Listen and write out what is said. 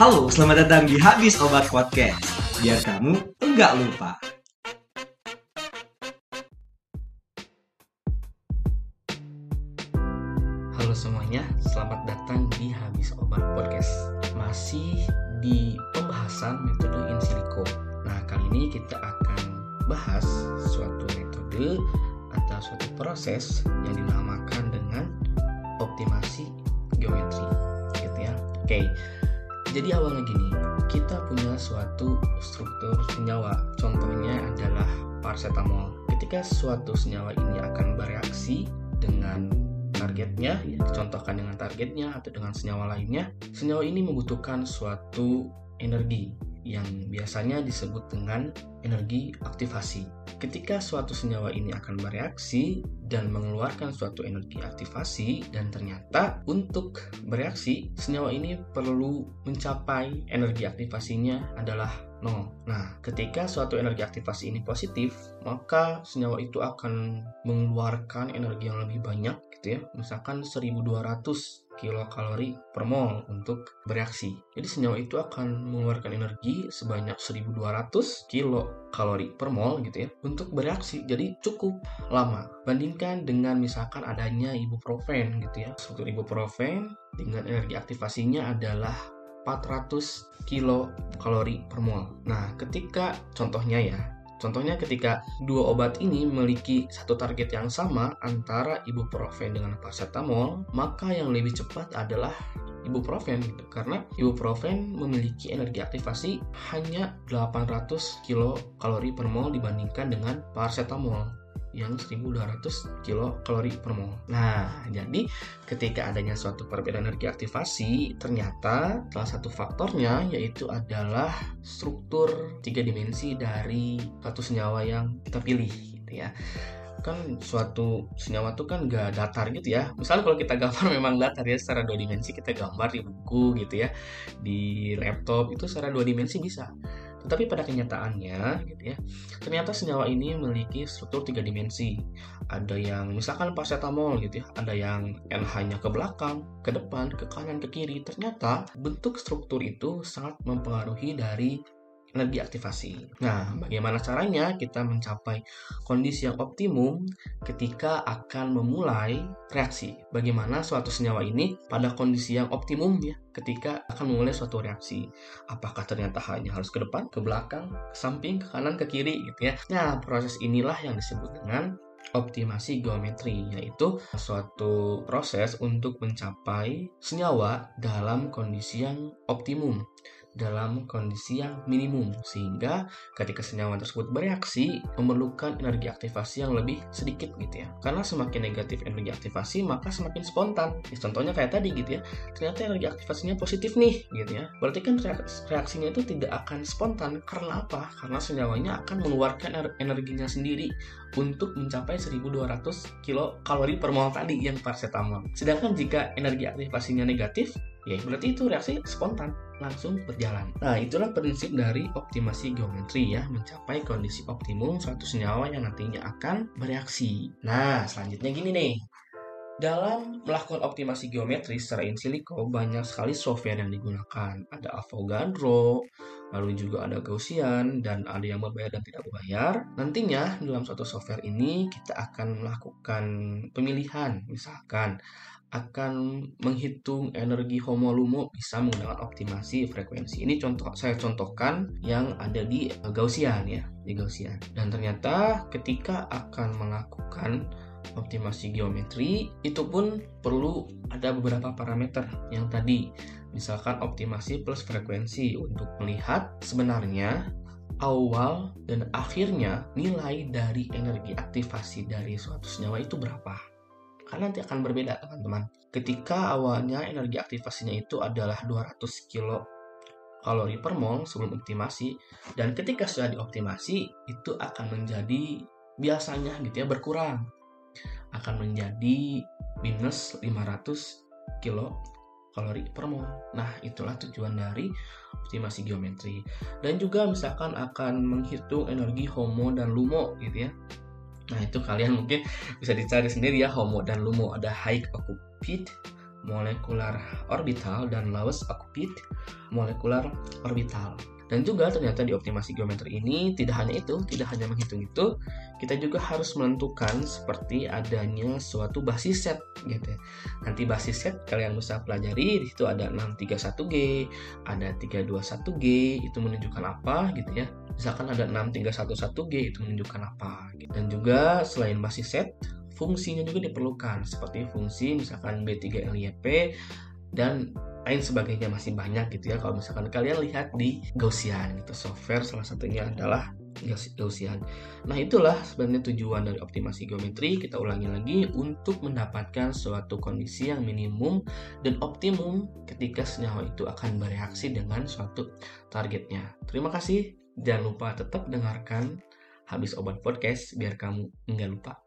Halo, selamat datang di Habis Obat Podcast. Biar kamu enggak lupa. Halo semuanya, selamat datang di Habis Obat Podcast. Masih di pembahasan metode in silico. Nah, kali ini kita akan bahas suatu metode atau suatu proses yang dinamakan dengan optimasi geometri, gitu ya. Oke. Jadi awalnya gini, kita punya suatu struktur senyawa. Contohnya adalah paracetamol. Ketika suatu senyawa ini akan bereaksi dengan targetnya, ya, dicontohkan dengan targetnya atau dengan senyawa lainnya, senyawa ini membutuhkan suatu energi yang biasanya disebut dengan energi aktivasi. Ketika suatu senyawa ini akan bereaksi dan mengeluarkan suatu energi aktivasi dan ternyata untuk bereaksi senyawa ini perlu mencapai energi aktivasinya adalah nol. Nah, ketika suatu energi aktivasi ini positif, maka senyawa itu akan mengeluarkan energi yang lebih banyak gitu ya. Misalkan 1200 kilokalori per mol untuk bereaksi. Jadi senyawa itu akan mengeluarkan energi sebanyak 1200 kilokalori per mol gitu ya untuk bereaksi. Jadi cukup lama. Bandingkan dengan misalkan adanya ibuprofen gitu ya. Struktur ibuprofen dengan energi aktivasinya adalah 400 kilokalori per mol. Nah, ketika contohnya ya, Contohnya ketika dua obat ini memiliki satu target yang sama antara ibuprofen dengan paracetamol, maka yang lebih cepat adalah ibuprofen gitu. Karena ibuprofen memiliki energi aktivasi hanya 800 kilokalori per mol dibandingkan dengan paracetamol yang 1200 kilokalori per mol. Nah, jadi ketika adanya suatu perbedaan energi aktivasi, ternyata salah satu faktornya yaitu adalah struktur tiga dimensi dari satu senyawa yang kita pilih gitu ya. Kan suatu senyawa itu kan gak datar gitu ya. Misalnya kalau kita gambar memang datar ya secara dua dimensi kita gambar di buku gitu ya di laptop itu secara dua dimensi bisa tetapi pada kenyataannya, gitu ya, ternyata senyawa ini memiliki struktur tiga dimensi. Ada yang misalkan paracetamol gitu ya, ada yang NH-nya ke belakang, ke depan, ke kanan, ke kiri. Ternyata bentuk struktur itu sangat mempengaruhi dari energi aktivasi. Nah, bagaimana caranya kita mencapai kondisi yang optimum ketika akan memulai reaksi? Bagaimana suatu senyawa ini pada kondisi yang optimum ya ketika akan memulai suatu reaksi? Apakah ternyata hanya harus ke depan, ke belakang, ke samping, ke kanan, ke kiri gitu ya. Nah, proses inilah yang disebut dengan optimasi geometri, yaitu suatu proses untuk mencapai senyawa dalam kondisi yang optimum dalam kondisi yang minimum sehingga ketika senyawa tersebut bereaksi memerlukan energi aktivasi yang lebih sedikit gitu ya. Karena semakin negatif energi aktivasi maka semakin spontan. Ya, contohnya kayak tadi gitu ya ternyata energi aktivasinya positif nih gitu ya. Berarti kan reaksinya itu tidak akan spontan. Karena apa? Karena senyawanya akan mengeluarkan energinya sendiri untuk mencapai 1200 kilokalori per mol tadi yang paracetamol. Sedangkan jika energi aktivasinya negatif ya berarti itu reaksi spontan langsung berjalan. Nah, itulah prinsip dari optimasi geometri ya, mencapai kondisi optimum suatu senyawa yang nantinya akan bereaksi. Nah, selanjutnya gini nih. Dalam melakukan optimasi geometri secara in silico, banyak sekali software yang digunakan. Ada Avogadro, lalu juga ada Gaussian, dan ada yang berbayar dan tidak berbayar. Nantinya, dalam suatu software ini, kita akan melakukan pemilihan. Misalkan, akan menghitung energi homolumo bisa menggunakan optimasi frekuensi. Ini contoh saya contohkan yang ada di Gaussian ya, di Gaussian. Dan ternyata ketika akan melakukan optimasi geometri itu pun perlu ada beberapa parameter yang tadi. Misalkan optimasi plus frekuensi. Untuk melihat sebenarnya awal dan akhirnya nilai dari energi aktivasi dari suatu senyawa itu berapa. Kan nanti akan berbeda teman-teman. Ketika awalnya energi aktivasinya itu adalah 200 kilo kalori per mol sebelum optimasi dan ketika sudah dioptimasi itu akan menjadi biasanya gitu ya berkurang akan menjadi minus 500 kilo kalori per mol. Nah, itulah tujuan dari optimasi geometri. Dan juga misalkan akan menghitung energi homo dan lumo gitu ya. Nah itu kalian mungkin bisa dicari sendiri ya homo dan lumo ada high occupied molekular orbital dan lowest occupant molekular orbital. Dan juga ternyata di optimasi geometri ini tidak hanya itu, tidak hanya menghitung itu, kita juga harus menentukan seperti adanya suatu basis set gitu ya. Nanti basis set kalian bisa pelajari di situ ada 631G, ada 321G, itu menunjukkan apa gitu ya. Misalkan ada 6311G itu menunjukkan apa gitu. Dan juga selain basis set, fungsinya juga diperlukan seperti fungsi misalkan B3LYP dan lain sebagainya masih banyak gitu ya kalau misalkan kalian lihat di Gaussian gitu software salah satunya adalah Gaussian. Nah itulah sebenarnya tujuan dari optimasi geometri kita ulangi lagi untuk mendapatkan suatu kondisi yang minimum dan optimum ketika senyawa itu akan bereaksi dengan suatu targetnya. Terima kasih, jangan lupa tetap dengarkan habis obat podcast biar kamu nggak lupa.